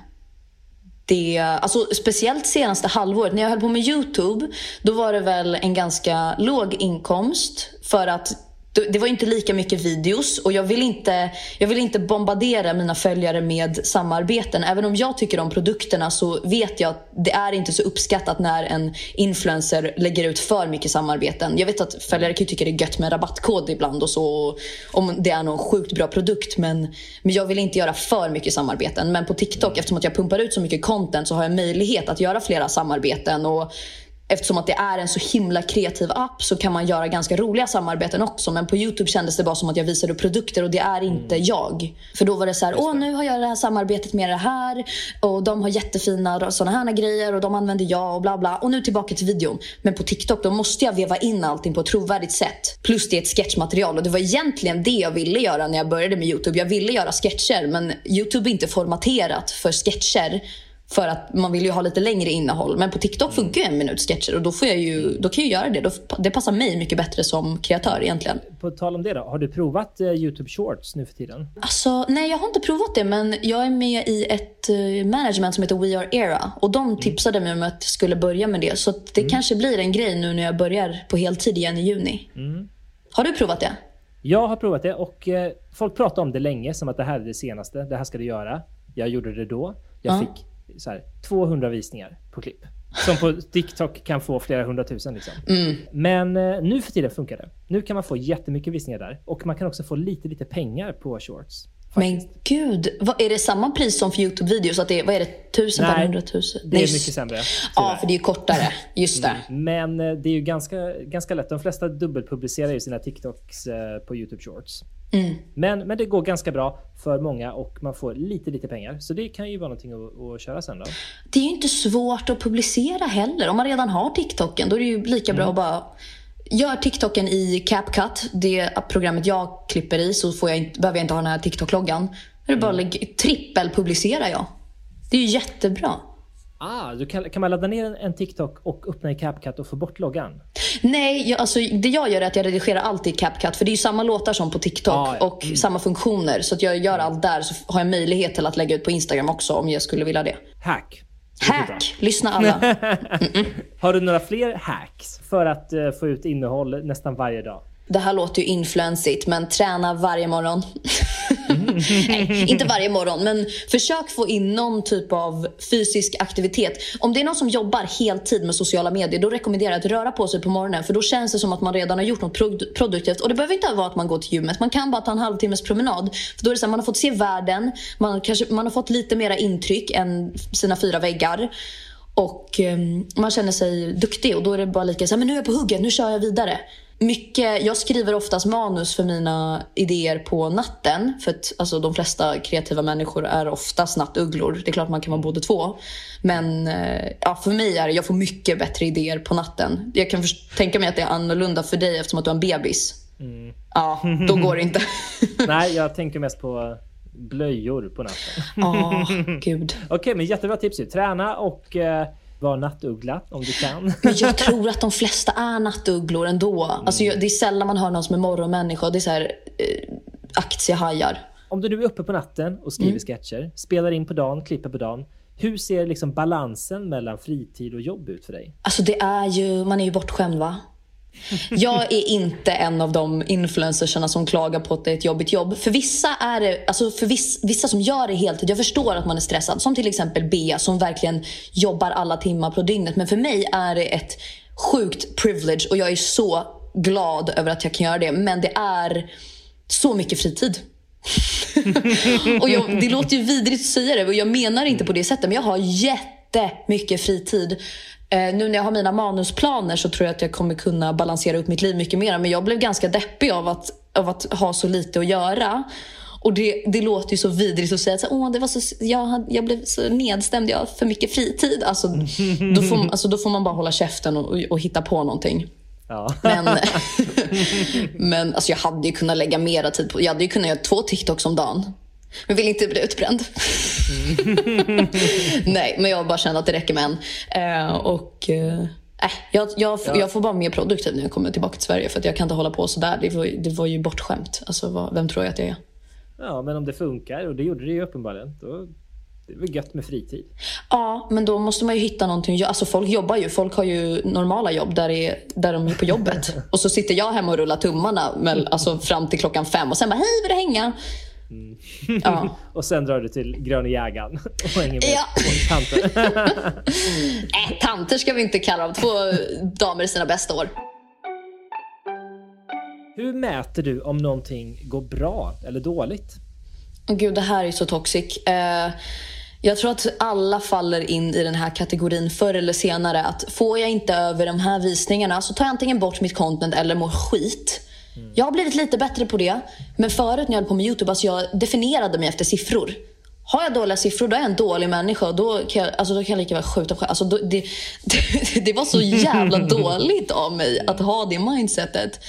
Det, alltså, speciellt senaste halvåret, när jag höll på med Youtube, då var det väl en ganska låg inkomst för att det var inte lika mycket videos och jag vill, inte, jag vill inte bombardera mina följare med samarbeten. Även om jag tycker om produkterna så vet jag att det är inte så uppskattat när en influencer lägger ut för mycket samarbeten. Jag vet att följare kan tycka det är gött med rabattkod ibland och så om det är någon sjukt bra produkt men, men jag vill inte göra för mycket samarbeten. Men på TikTok, eftersom att jag pumpar ut så mycket content så har jag möjlighet att göra flera samarbeten och eftersom att det är en så himla kreativ app så kan man göra ganska roliga samarbeten också. Men på Youtube kändes det bara som att jag visade produkter och det är inte mm. jag. För då var det så här, åh nu har jag det här samarbetet med det här och de har jättefina sådana här grejer och de använder jag och bla bla. Och nu tillbaka till videon. Men på TikTok då måste jag veva in allting på ett trovärdigt sätt. Plus det är ett sketchmaterial och det var egentligen det jag ville göra när jag började med Youtube. Jag ville göra sketcher men Youtube är inte formaterat för sketcher. För att man vill ju ha lite längre innehåll. Men på TikTok mm. funkar ju en minut sketcher och då, får jag ju, då kan jag göra det. det passar mig mycket bättre som kreatör egentligen. På tal om det då, har du provat uh, Youtube Shorts nu för tiden? Alltså, nej jag har inte provat det men jag är med i ett uh, management som heter We Are Era och de mm. tipsade mig om att jag skulle börja med det. Så det mm. kanske blir en grej nu när jag börjar på heltid igen i juni. Mm. Har du provat det? Jag har provat det och uh, folk pratar om det länge som att det här är det senaste. Det här ska du göra. Jag gjorde det då. Jag fick så här, 200 visningar på klipp. Som på TikTok kan få flera hundratusen. Liksom. Mm. Men eh, nu för tiden funkar det. Nu kan man få jättemycket visningar där. Och man kan också få lite, lite pengar på shorts. Men gud, vad, är det samma pris som för YouTube-videos? Att det är, vad är det, tusen per hundratusen? det är mycket sämre. Ja, för det är kortare. Just det. Mm. Men eh, det är ju ganska, ganska lätt. De flesta dubbelpublicerar ju sina TikToks eh, på YouTube Shorts. Mm. Men, men det går ganska bra för många och man får lite, lite pengar. Så det kan ju vara någonting att, att köra sen då. Det är ju inte svårt att publicera heller. Om man redan har TikToken, då är det ju lika bra att bara Gör TikToken i CapCut, det programmet jag klipper i, så får jag inte, behöver jag inte ha den här TikTok-loggan. Det är bara lägg, trippelpublicerar jag. Det är ju jättebra. Ah, du kan, kan man ladda ner en, en TikTok och öppna i CapCut och få bort loggan? Nej, jag, alltså, det jag gör är att jag redigerar allt i CapCut. För det är ju samma låtar som på TikTok Ah, ja. och samma funktioner. Så att jag gör allt där så har jag möjlighet till att lägga ut på Instagram också om jag skulle vilja det. Hack. Hack! Lyssna alla. Har du några fler hacks för att eh, få ut innehåll nästan varje dag? Det här låter ju influensigt, men träna varje morgon. Nej, inte varje morgon, men försök få in någon typ av fysisk aktivitet. Om det är någon som jobbar heltid med sociala medier, då rekommenderar jag att röra på sig på morgonen. För då känns det som att man redan har gjort något produktivt. Och det behöver inte vara att man går till gymmet. Man kan bara ta en halvtimmes promenad. För då är det så här, man har fått se världen, man, kanske, man har fått lite mera intryck än sina fyra väggar. Och um, man känner sig duktig och då är det bara lika så här, men nu är jag på hugget, nu kör jag vidare. Mycket, jag skriver oftast manus för mina idéer på natten. För att alltså, de flesta kreativa människor är oftast nattugglor. Det är klart man kan vara båda två. Men eh, ja, för mig är det, jag får mycket bättre idéer på natten. Jag kan tänka mig att det är annorlunda för dig eftersom att du har en bebis. Ja, då går det inte. Nej, jag tänker mest på blöjor på natten. Ja, gud. Okej, men jättebra tips ju. Träna och eh, var nattuggla om du kan. Jag tror att de flesta är nattugglor ändå. Alltså, jag- det är sällan man hör någon som är morgonmänniska. Det är så här, eh, aktiehajar. Om du nu är uppe på natten och skriver sketcher, spelar in på dagen, klipper på dagen. Hur ser liksom balansen mellan fritid och jobb ut för dig? Alltså det är ju, man är ju bortskämd va? Jag är inte en av de influencersarna som klagar på att det är ett jobbigt jobb. För vissa är det, alltså för viss, vissa som gör det heltid, jag förstår att man är stressad. Som till exempel Bea som verkligen jobbar alla timmar på dygnet. Men för mig är det ett sjukt privilege och jag är så glad över att jag kan göra det. Men det är så mycket fritid. och jag, det låter ju vidrigt att säga det och jag menar inte på det sättet men jag har jättemycket fritid. Eh, nu när jag har mina manusplaner så tror jag att jag kommer kunna balansera upp mitt liv mycket mer. Men jag blev ganska deppig av att, av att ha så lite att göra. Och det, det låter ju så vidrigt att säga att Åh, det var så, jag, jag blev så nedstämd, jag har för mycket fritid. Alltså, då, får, alltså, då får man bara hålla käften och, och, och hitta på någonting. Ja. Men, men alltså jag hade ju kunnat lägga mera tid på... Jag hade ju kunnat göra två TikToks om dagen. Men vill inte bli utbränd. Nej, men jag bara känner att det räcker med en. Eh, och... Eh, äh, jag, jag, jag får vara mer produktiv när jag kommer tillbaka till Sverige. För att jag kan inte hålla på sådär. Det var, det var ju bortskämt. Alltså, vad, vem tror jag att jag är? ja, men om det funkar, och det gjorde det ju uppenbarligen, då det är väl gött med fritid. Ja, men då måste man ju hitta någonting. Alltså folk jobbar ju. Folk har ju normala jobb där, är, där de är på jobbet. Och så sitter jag hemma och rullar tummarna med, alltså, fram till klockan fem. Och sen bara, hej vill du hänga? Ja. Och sen drar du till Gröna jägaren och hänger med Ja. tanter. Äh, tanter ska vi inte kalla dem. Två damer i sina bästa år. Hur mäter du om någonting går bra eller dåligt? Åh Gud, det här är så toxic. Eh, jag tror att alla faller in i den här kategorin förr eller senare. Att får jag inte över de här visningarna så tar jag antingen bort mitt content eller mår skit. Jag har blivit lite bättre på det. Men förut när jag höll på med YouTube, alltså jag definierade mig efter siffror. Har jag dåliga siffror, då är jag en dålig människa. Och då, kan jag, alltså då kan jag lika väl skjuta själv. Alltså då, det, det, det var så jävla dåligt av mig att ha det mindsetet.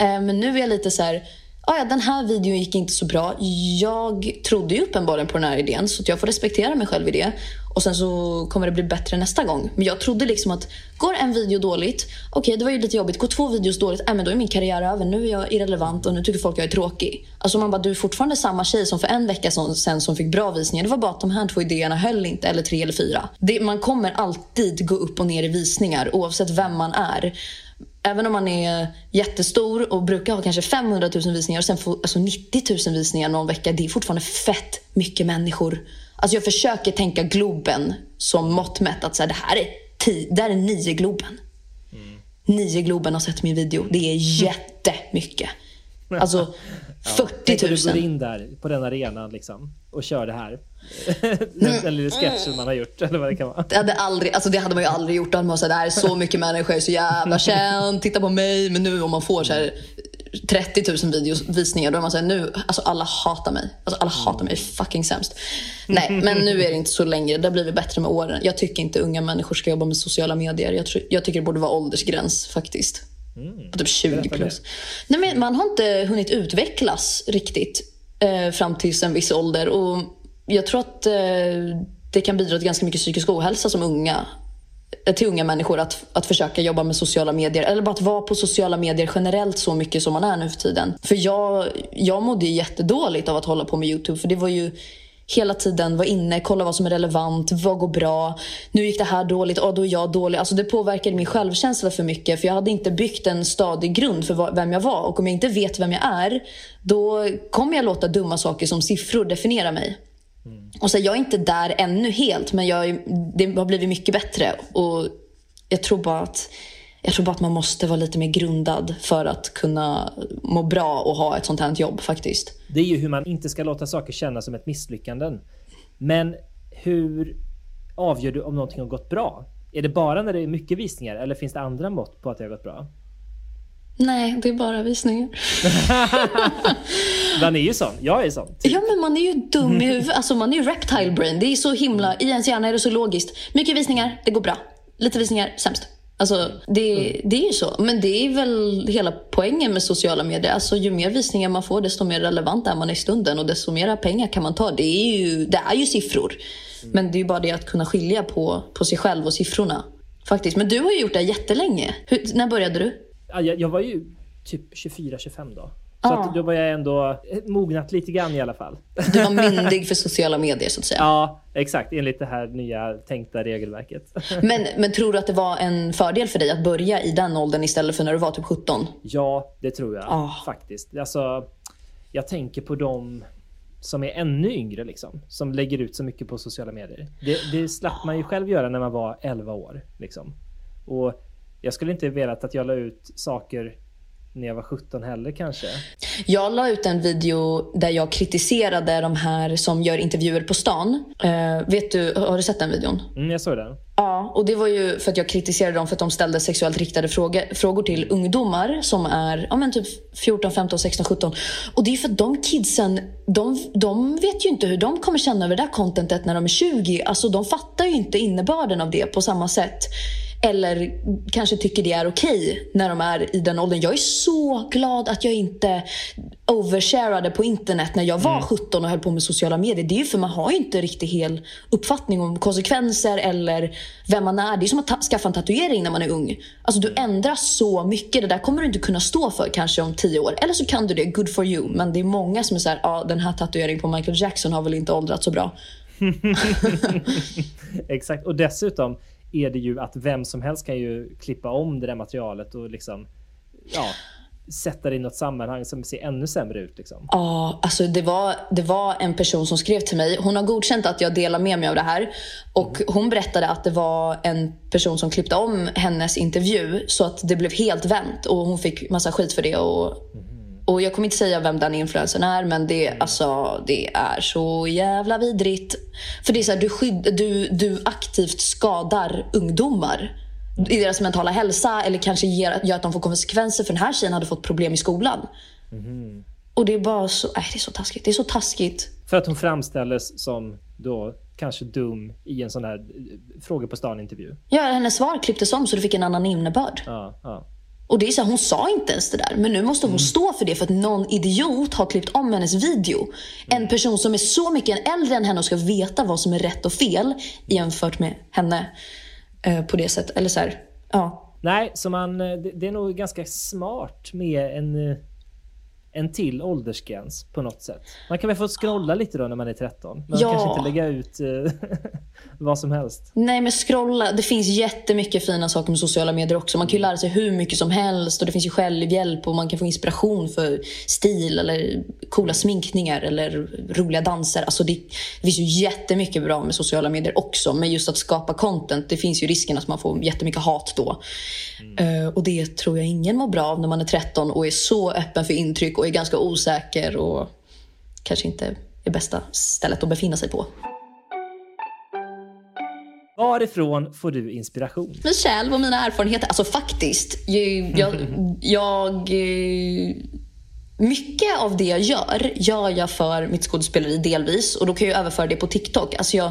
Eh, men nu är jag lite så här... "Ah, ja, den här videon gick inte så bra. Jag trodde ju uppenbarligen på den här idén så att jag får respektera mig själv i det. Och sen så kommer det bli bättre nästa gång. Men jag trodde liksom att går en video dåligt, okej det var ju lite jobbigt. Går två videos dåligt, äh, men då är min karriär över. Nu är jag irrelevant och nu tycker folk jag är tråkig. Alltså man bara, du är fortfarande samma tjej som för en vecka sen som fick bra visningar. Det var bara att de här två idéerna höll inte, eller tre eller fyra. Det, man kommer alltid gå upp och ner i visningar oavsett vem man är. Även om man är jättestor och brukar ha kanske 500 000 visningar och sen få alltså 90 000 visningar någon vecka. Det är fortfarande fett mycket människor. Alltså jag försöker tänka Globen som mått mätt. Att så här, det här är, tio, det här är nio Globen. Nio Globen har sett min video. Det är jättemycket. Alltså, 40 000. Du går in där på den arenan liksom och kör det här. den, den lilla sketchen man har gjort eller vad det kan vara. Det hade, aldrig, alltså det hade man ju aldrig gjort. Man sa det här är så mycket människor, så jävla känd, titta på mig. Men nu om man får så här 30 000 videos, visningar, då är man såhär nu, alltså alla hatar mig. Alltså alla hatar mig, fucking sämst. Nej, men nu är det inte så längre. Det har blivit bättre med åren. Jag tycker inte unga människor ska jobba med sociala medier. Jag, tror, jag tycker det borde vara åldersgräns faktiskt. På typ 20 plus. Nej, men man har inte hunnit utvecklas riktigt eh, fram till en viss ålder. Och jag tror att eh, det kan bidra till ganska mycket psykisk ohälsa som unga eh, till unga människor att, att försöka jobba med sociala medier. Eller bara att vara på sociala medier generellt så mycket som man är nu för tiden. För jag, jag mådde jättedåligt av att hålla på med YouTube. För det var ju hela tiden vara inne, kolla vad som är relevant, vad går bra. Nu gick det här dåligt, oh, då är jag dålig. Alltså det påverkade min självkänsla för mycket. För jag hade inte byggt en stadig grund för vem jag var. Och om jag inte vet vem jag är, då kommer jag låta dumma saker som siffror definiera mig. Mm. Och så Jag är inte där ännu helt, men jag, det har blivit mycket bättre. Och jag tror bara att jag tror bara att man måste vara lite mer grundad för att kunna må bra och ha ett sånt här jobb faktiskt. Det är ju hur man inte ska låta saker kännas som ett misslyckande. Men hur avgör du om någonting har gått bra? Är det bara när det är mycket visningar eller finns det andra mått på att det har gått bra? Nej, det är bara visningar. man är ju sån. Jag är sån. Typ. Ja, men man är ju dum i huvudet. Alltså, man är ju reptile brain. Det är så himla... I ens hjärna är det så logiskt. Mycket visningar, det går bra. Lite visningar, sämst. Alltså, det, mm. det är ju så. Men det är väl hela poängen med sociala medier. Alltså, ju mer visningar man får, desto mer relevant är man i stunden och desto mer pengar kan man ta. Det är ju, det är ju siffror. Mm. Men det är ju bara det att kunna skilja på, på sig själv och siffrorna. Faktiskt. Men du har ju gjort det jättelänge. Hur, när började du? Jag, jag var ju typ 24-25 då. Så ah. då var jag ändå mognat lite grann i alla fall. Du var myndig för sociala medier så att säga. Ja, exakt. Enligt det här nya tänkta regelverket. Men, men tror du att det var en fördel för dig att börja i den åldern istället för när du var typ 17? Ja, det tror jag ah. faktiskt. Alltså, jag tänker på dem som är ännu yngre liksom. Som lägger ut så mycket på sociala medier. Det, det slapp man ju själv göra när man var 11 år. Liksom. Och jag skulle inte velat att jag la ut saker när jag var 17 heller kanske. Jag la ut en video där jag kritiserade de här som gör intervjuer på stan. Uh, vet du, har du sett den videon? Mm, jag såg den. Ja, och det var ju för att jag kritiserade dem för att de ställde sexuellt riktade frågor, frågor till ungdomar som är ja, men typ 14, 15, 16, 17. Och det är för att de kidsen, de, de vet ju inte hur de kommer känna över det där contentet när de är 20. Alltså de fattar ju inte innebörden av det på samma sätt. Eller kanske tycker det är okej okay när de är i den åldern. Jag är så glad att jag inte oversharade på internet när jag var mm. 17 och höll på med sociala medier. Det är ju för man har ju inte riktigt hel uppfattning om konsekvenser eller vem man är. Det är som att skaffa en tatuering när man är ung. Alltså du ändras så mycket. Det där kommer du inte kunna stå för kanske om tio år. Eller så kan du det, good for you. Men det är många som är såhär, ja ah, den här tatueringen på Michael Jackson har väl inte åldrats så bra. Exakt, och dessutom är det ju att vem som helst kan ju klippa om det där materialet och liksom ja, sätta det i något sammanhang som ser ännu sämre ut. Liksom. Ja, alltså det var, det var en person som skrev till mig. Hon har godkänt att jag delar med mig av det här. Och mm. Hon berättade att det var en person som klippte om hennes intervju så att det blev helt vänt och hon fick massa skit för det. Och mm. Och jag kommer inte säga vem den influencern är, men det, alltså, det är så jävla vidrigt. För det är så här, du, skydd, du, du aktivt skadar ungdomar i deras mentala hälsa eller kanske ger, gör att de får konsekvenser. För den här tjejen hade fått problem i skolan. Mm. Och det är bara så, äh, det är så taskigt. Det är så taskigt. För att hon framställdes som då kanske dum i en sån här eh, fråga på stan-intervju. Ja, hennes svar klipptes om så du fick en annan innebörd. Ja, ja. Och det är så här, hon sa inte ens det där. Men nu måste hon mm. stå för det för att någon idiot har klippt om hennes video. Mm. En person som är så mycket äldre än henne och ska veta vad som är rätt och fel jämfört med henne. Eh, på det sättet. Eller så här, ja. Nej, så man, eh, det, är nog ganska smart med en eh, en till åldersgräns på något sätt. Man kan väl få scrolla lite då när man är 13. Men ja. kanske inte lägga ut eh, vad som helst. Nej men scrolla, det finns jättemycket fina saker med sociala medier också. Man kan ju lära sig hur mycket som helst och det finns ju självhjälp och man kan få inspiration för stil eller coola sminkningar eller roliga danser. Alltså det, det finns ju jättemycket bra med sociala medier också. Men just att skapa content, det finns ju risken att man får jättemycket hat då. Mm. Uh, och det tror jag ingen mår bra av när man är 13 och är så öppen för intryck och är ganska osäker och kanske inte är bästa stället att befinna sig på. Varifrån får du inspiration? Mig själv och mina erfarenheter. Alltså faktiskt. Jag, jag, jag, eh, mycket av det jag gör, gör jag för mitt skådespeleri delvis. Och då kan jag överföra det på TikTok. Alltså jag,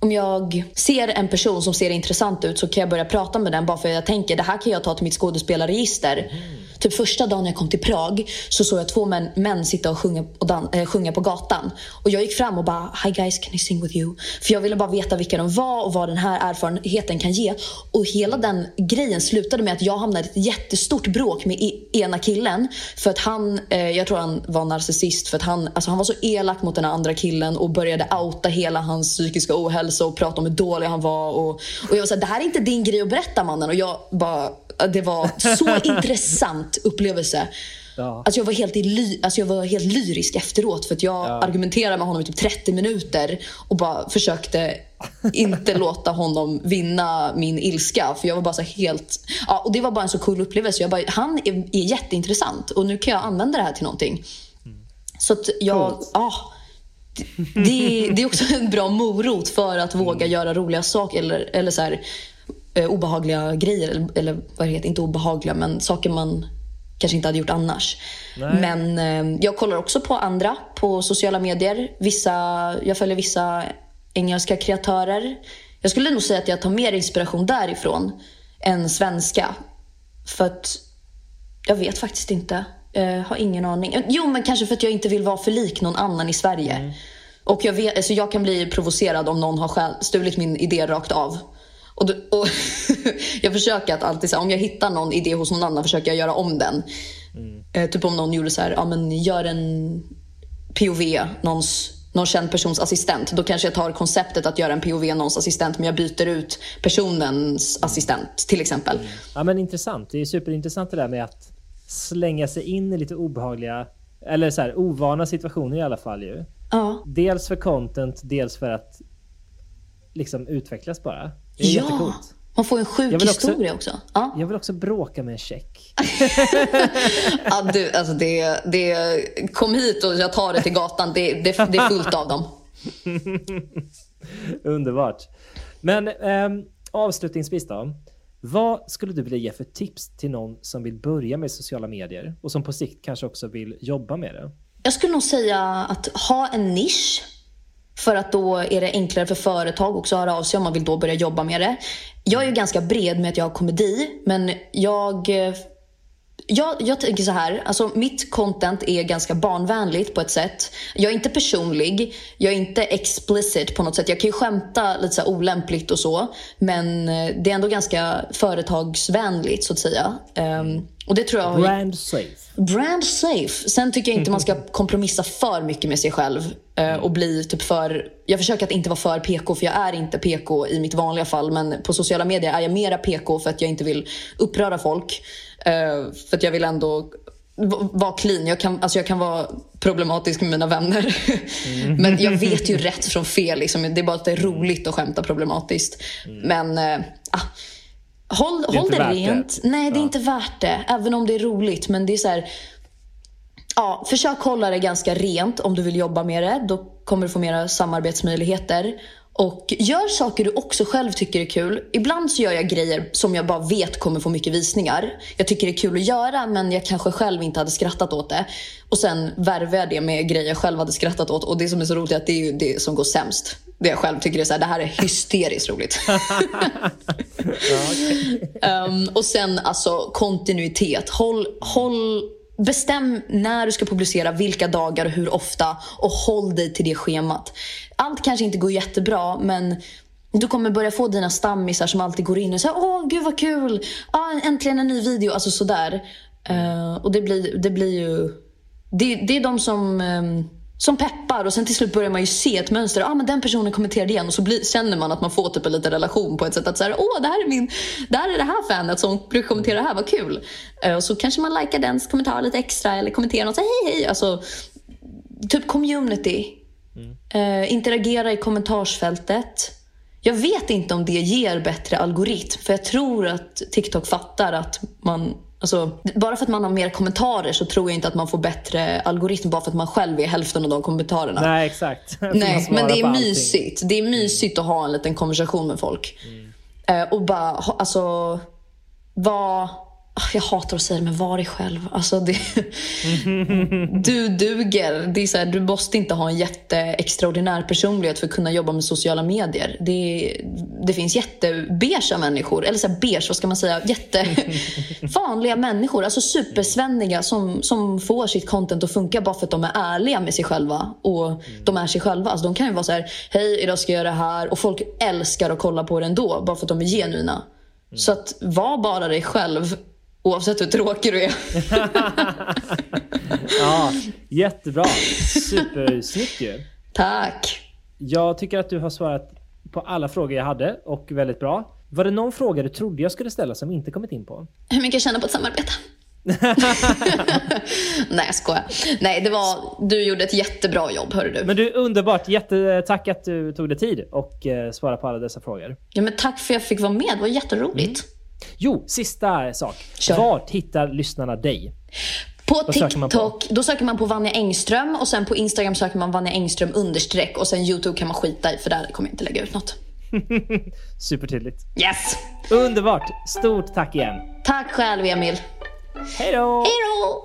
om jag ser en person som ser intressant ut så kan jag börja prata med den bara för att jag tänker det här kan jag ta till mitt skådespelarregister. Mm. Typ första dagen jag kom till Prag så såg jag två män, män sitta och sjunga, och dan, äh, sjunga på gatan. Och jag gick fram och bara Hi guys, can I sing with you? För jag ville bara veta vilka de var och vad den här erfarenheten kan ge. Och hela den grejen slutade med att jag hamnade i ett jättestort bråk med e-, ena killen. För att han, eh, jag tror han var narcissist för att han, alltså han var så elak mot den andra killen och började outa hela hans psykiska ohälsa och prata om hur dålig han var. Och, och jag var såhär, det här är inte din grej att berätta mannen. Och jag bara det var så intressant upplevelse. Ja. Alltså jag, var helt ly alltså jag var helt lyrisk efteråt för att jag ja. argumenterade med honom i typ 30 minuter och bara försökte inte låta honom vinna min ilska. För jag var bara så helt... Ja, och det var bara en så cool upplevelse. Jag bara, han är, är jätteintressant och nu kan jag använda det här till någonting. Mm. Så att jag... Ja, det, det, är också en bra morot för att våga mm. göra roliga saker. Eller, eller så här, eh, obehagliga grejer. Eller, eller vad det heter, inte obehagliga men saker man kanske inte hade gjort annars. Nej. Men eh, jag kollar också på andra på sociala medier. Vissa, jag följer vissa engelska kreatörer. Jag skulle nog säga att jag tar mer inspiration därifrån än svenska. För att jag vet faktiskt inte. Jag har ingen aning. Jo, men kanske för att jag inte vill vara för lik någon annan i Sverige. Mm. Och jag, vet, alltså jag kan bli provocerad om någon har stulit min idé rakt av. Och, och jag försöker att alltid, så här, om jag hittar någon idé hos någon annan, försöker jag göra om den. Mm. Eh, typ om någon gjorde så här, ja men gör en POV, någons, någon känd persons assistent. Då kanske jag tar konceptet att göra en POV någons assistent, men jag byter ut personens assistent till exempel. Mm. Ja men intressant. Det är superintressant det där med att slänga sig in i lite obehagliga, eller så här, ovana situationer i alla fall ju. Ja. Dels för content, dels för att liksom utvecklas bara. Det är ja. jättecoolt. Man får en sjuk historia också. också. Ja. Jag vill också bråka med en check. ja, du, alltså det, det, kom hit och jag tar det till gatan. Det, det, det är fullt av dem. Underbart. Men eh, avslutningsvis då. Vad skulle du vilja ge för tips till någon som vill börja med sociala medier och som på sikt kanske också vill jobba med det? Jag skulle nog säga att ha en nisch för att då är det enklare för företag också att höra av sig om man vill då börja jobba med det. Jag är ju ganska bred med att jag har komedi, men jag eh, jag, jag tänker så här, alltså mitt content är ganska barnvänligt på ett sätt. Jag är inte personlig, jag är inte explicit på något sätt. Jag kan ju skämta lite så olämpligt och så. Men eh, det är ändå ganska företagsvänligt så att säga. Um, och det tror jag Brand safe. Brand safe. Sen tycker jag inte man ska kompromissa för mycket med sig själv. Uh, och bli typ för... Jag försöker att inte vara för PK, för jag är inte PK i mitt vanliga fall. Men på sociala medier är jag mera PK för att jag inte vill uppröra folk. Uh, för att jag vill ändå vara clean. Jag kan, alltså jag kan vara problematisk med mina vänner. Mm. Men jag vet ju rätt från fel. Liksom. Det är bara att det är roligt att skämta problematiskt. Mm. Men ah, håll, det, håll det rent. Det. Nej, det är ja. inte värt det. Även om det är roligt. Men det är så här, Ja, försök hålla det ganska rent om du vill jobba med det. Då kommer du få mera samarbetsmöjligheter. Och gör saker du också själv tycker är kul. Ibland så gör jag grejer som jag bara vet kommer få mycket visningar. Jag tycker det är kul att göra men jag kanske själv inte hade skrattat åt det. Och sen värvar jag det med grejer jag själv hade skrattat åt. Och det som är så roligt är att det är det som går sämst. Det jag själv tycker är så här, det här är hysteriskt roligt. um, och sen alltså kontinuitet. Håll, håll Bestäm när du ska publicera, vilka dagar och hur ofta och håll dig till det schemat. Allt kanske inte går jättebra men du kommer börja få dina stammisar som alltid går in och säger åh gud vad kul, ah, äntligen en ny video, alltså sådär. Uh, och det blir, det blir ju, det, det är de som um, som peppar och sen till slut börjar man ju se ett mönster. Ah, men den personen kommenterade igen och så blir, känner man att man får typ en liten relation på ett sätt. Att så här, åh, det här är min, det här är det här fanet som brukar kommentera det här, vad kul. Uh, och så kanske man likar dens kommentar lite extra eller kommenterar något, hej hej. Alltså, typ community. Mm. Uh, interagera i kommentarsfältet. Jag vet inte om det ger bättre algoritm. För jag tror att TikTok fattar att man Alltså, bara för att man har mer kommentarer så tror jag inte att man får bättre algoritm bara för att man själv är hälften av de kommentarerna. Nej, exakt. Nej, men det är mysigt. Det är mysigt att ha en liten konversation med folk. Mm. Eh, och bara, alltså, vara Ah, jag hatar att säga det, men var dig själv. Alltså det, du duger. Det är så här, du måste inte ha en jätteextraordinär personlighet för att kunna jobba med sociala medier. Det, det finns jättebeiga människor, eller så här, beige, vad ska man säga? Jättevanliga människor, alltså supersvenniga som, som får sitt content att funka bara för att de är ärliga med sig själva. Och de är sig själva. Alltså de kan ju vara så här, hej idag ska jag göra det här. Och folk älskar att kolla på det ändå, bara för att de är genuina. Så att var bara dig själv Oavsett hur tråkig du är. ja, jättebra. Supersnyggt ju. Tack. Jag tycker att du har svarat på alla frågor jag hade och väldigt bra. Var det någon fråga du trodde jag skulle ställa som inte kommit in på? Hur mycket jag tjänar på ett samarbete? Nej, jag skojar. Nej, det var, du gjorde ett jättebra jobb, hörru du. Men du, underbart. Jättetack att du tog dig tid och eh, svarade på alla dessa frågor. Ja, men tack för att jag fick vara med. Det var jätteroligt. Mm. Jo, sista sak. Kör. Vart hittar lyssnarna dig? På Vad TikTok, på? då söker man på Vanja Engström och sen på Instagram söker man Vanja Engström understreck och sen YouTube kan man skita i för där kommer jag inte lägga ut något. Supertydligt. Yes! Underbart! Stort tack igen. Tack själv Emil. Hej då! Hej då!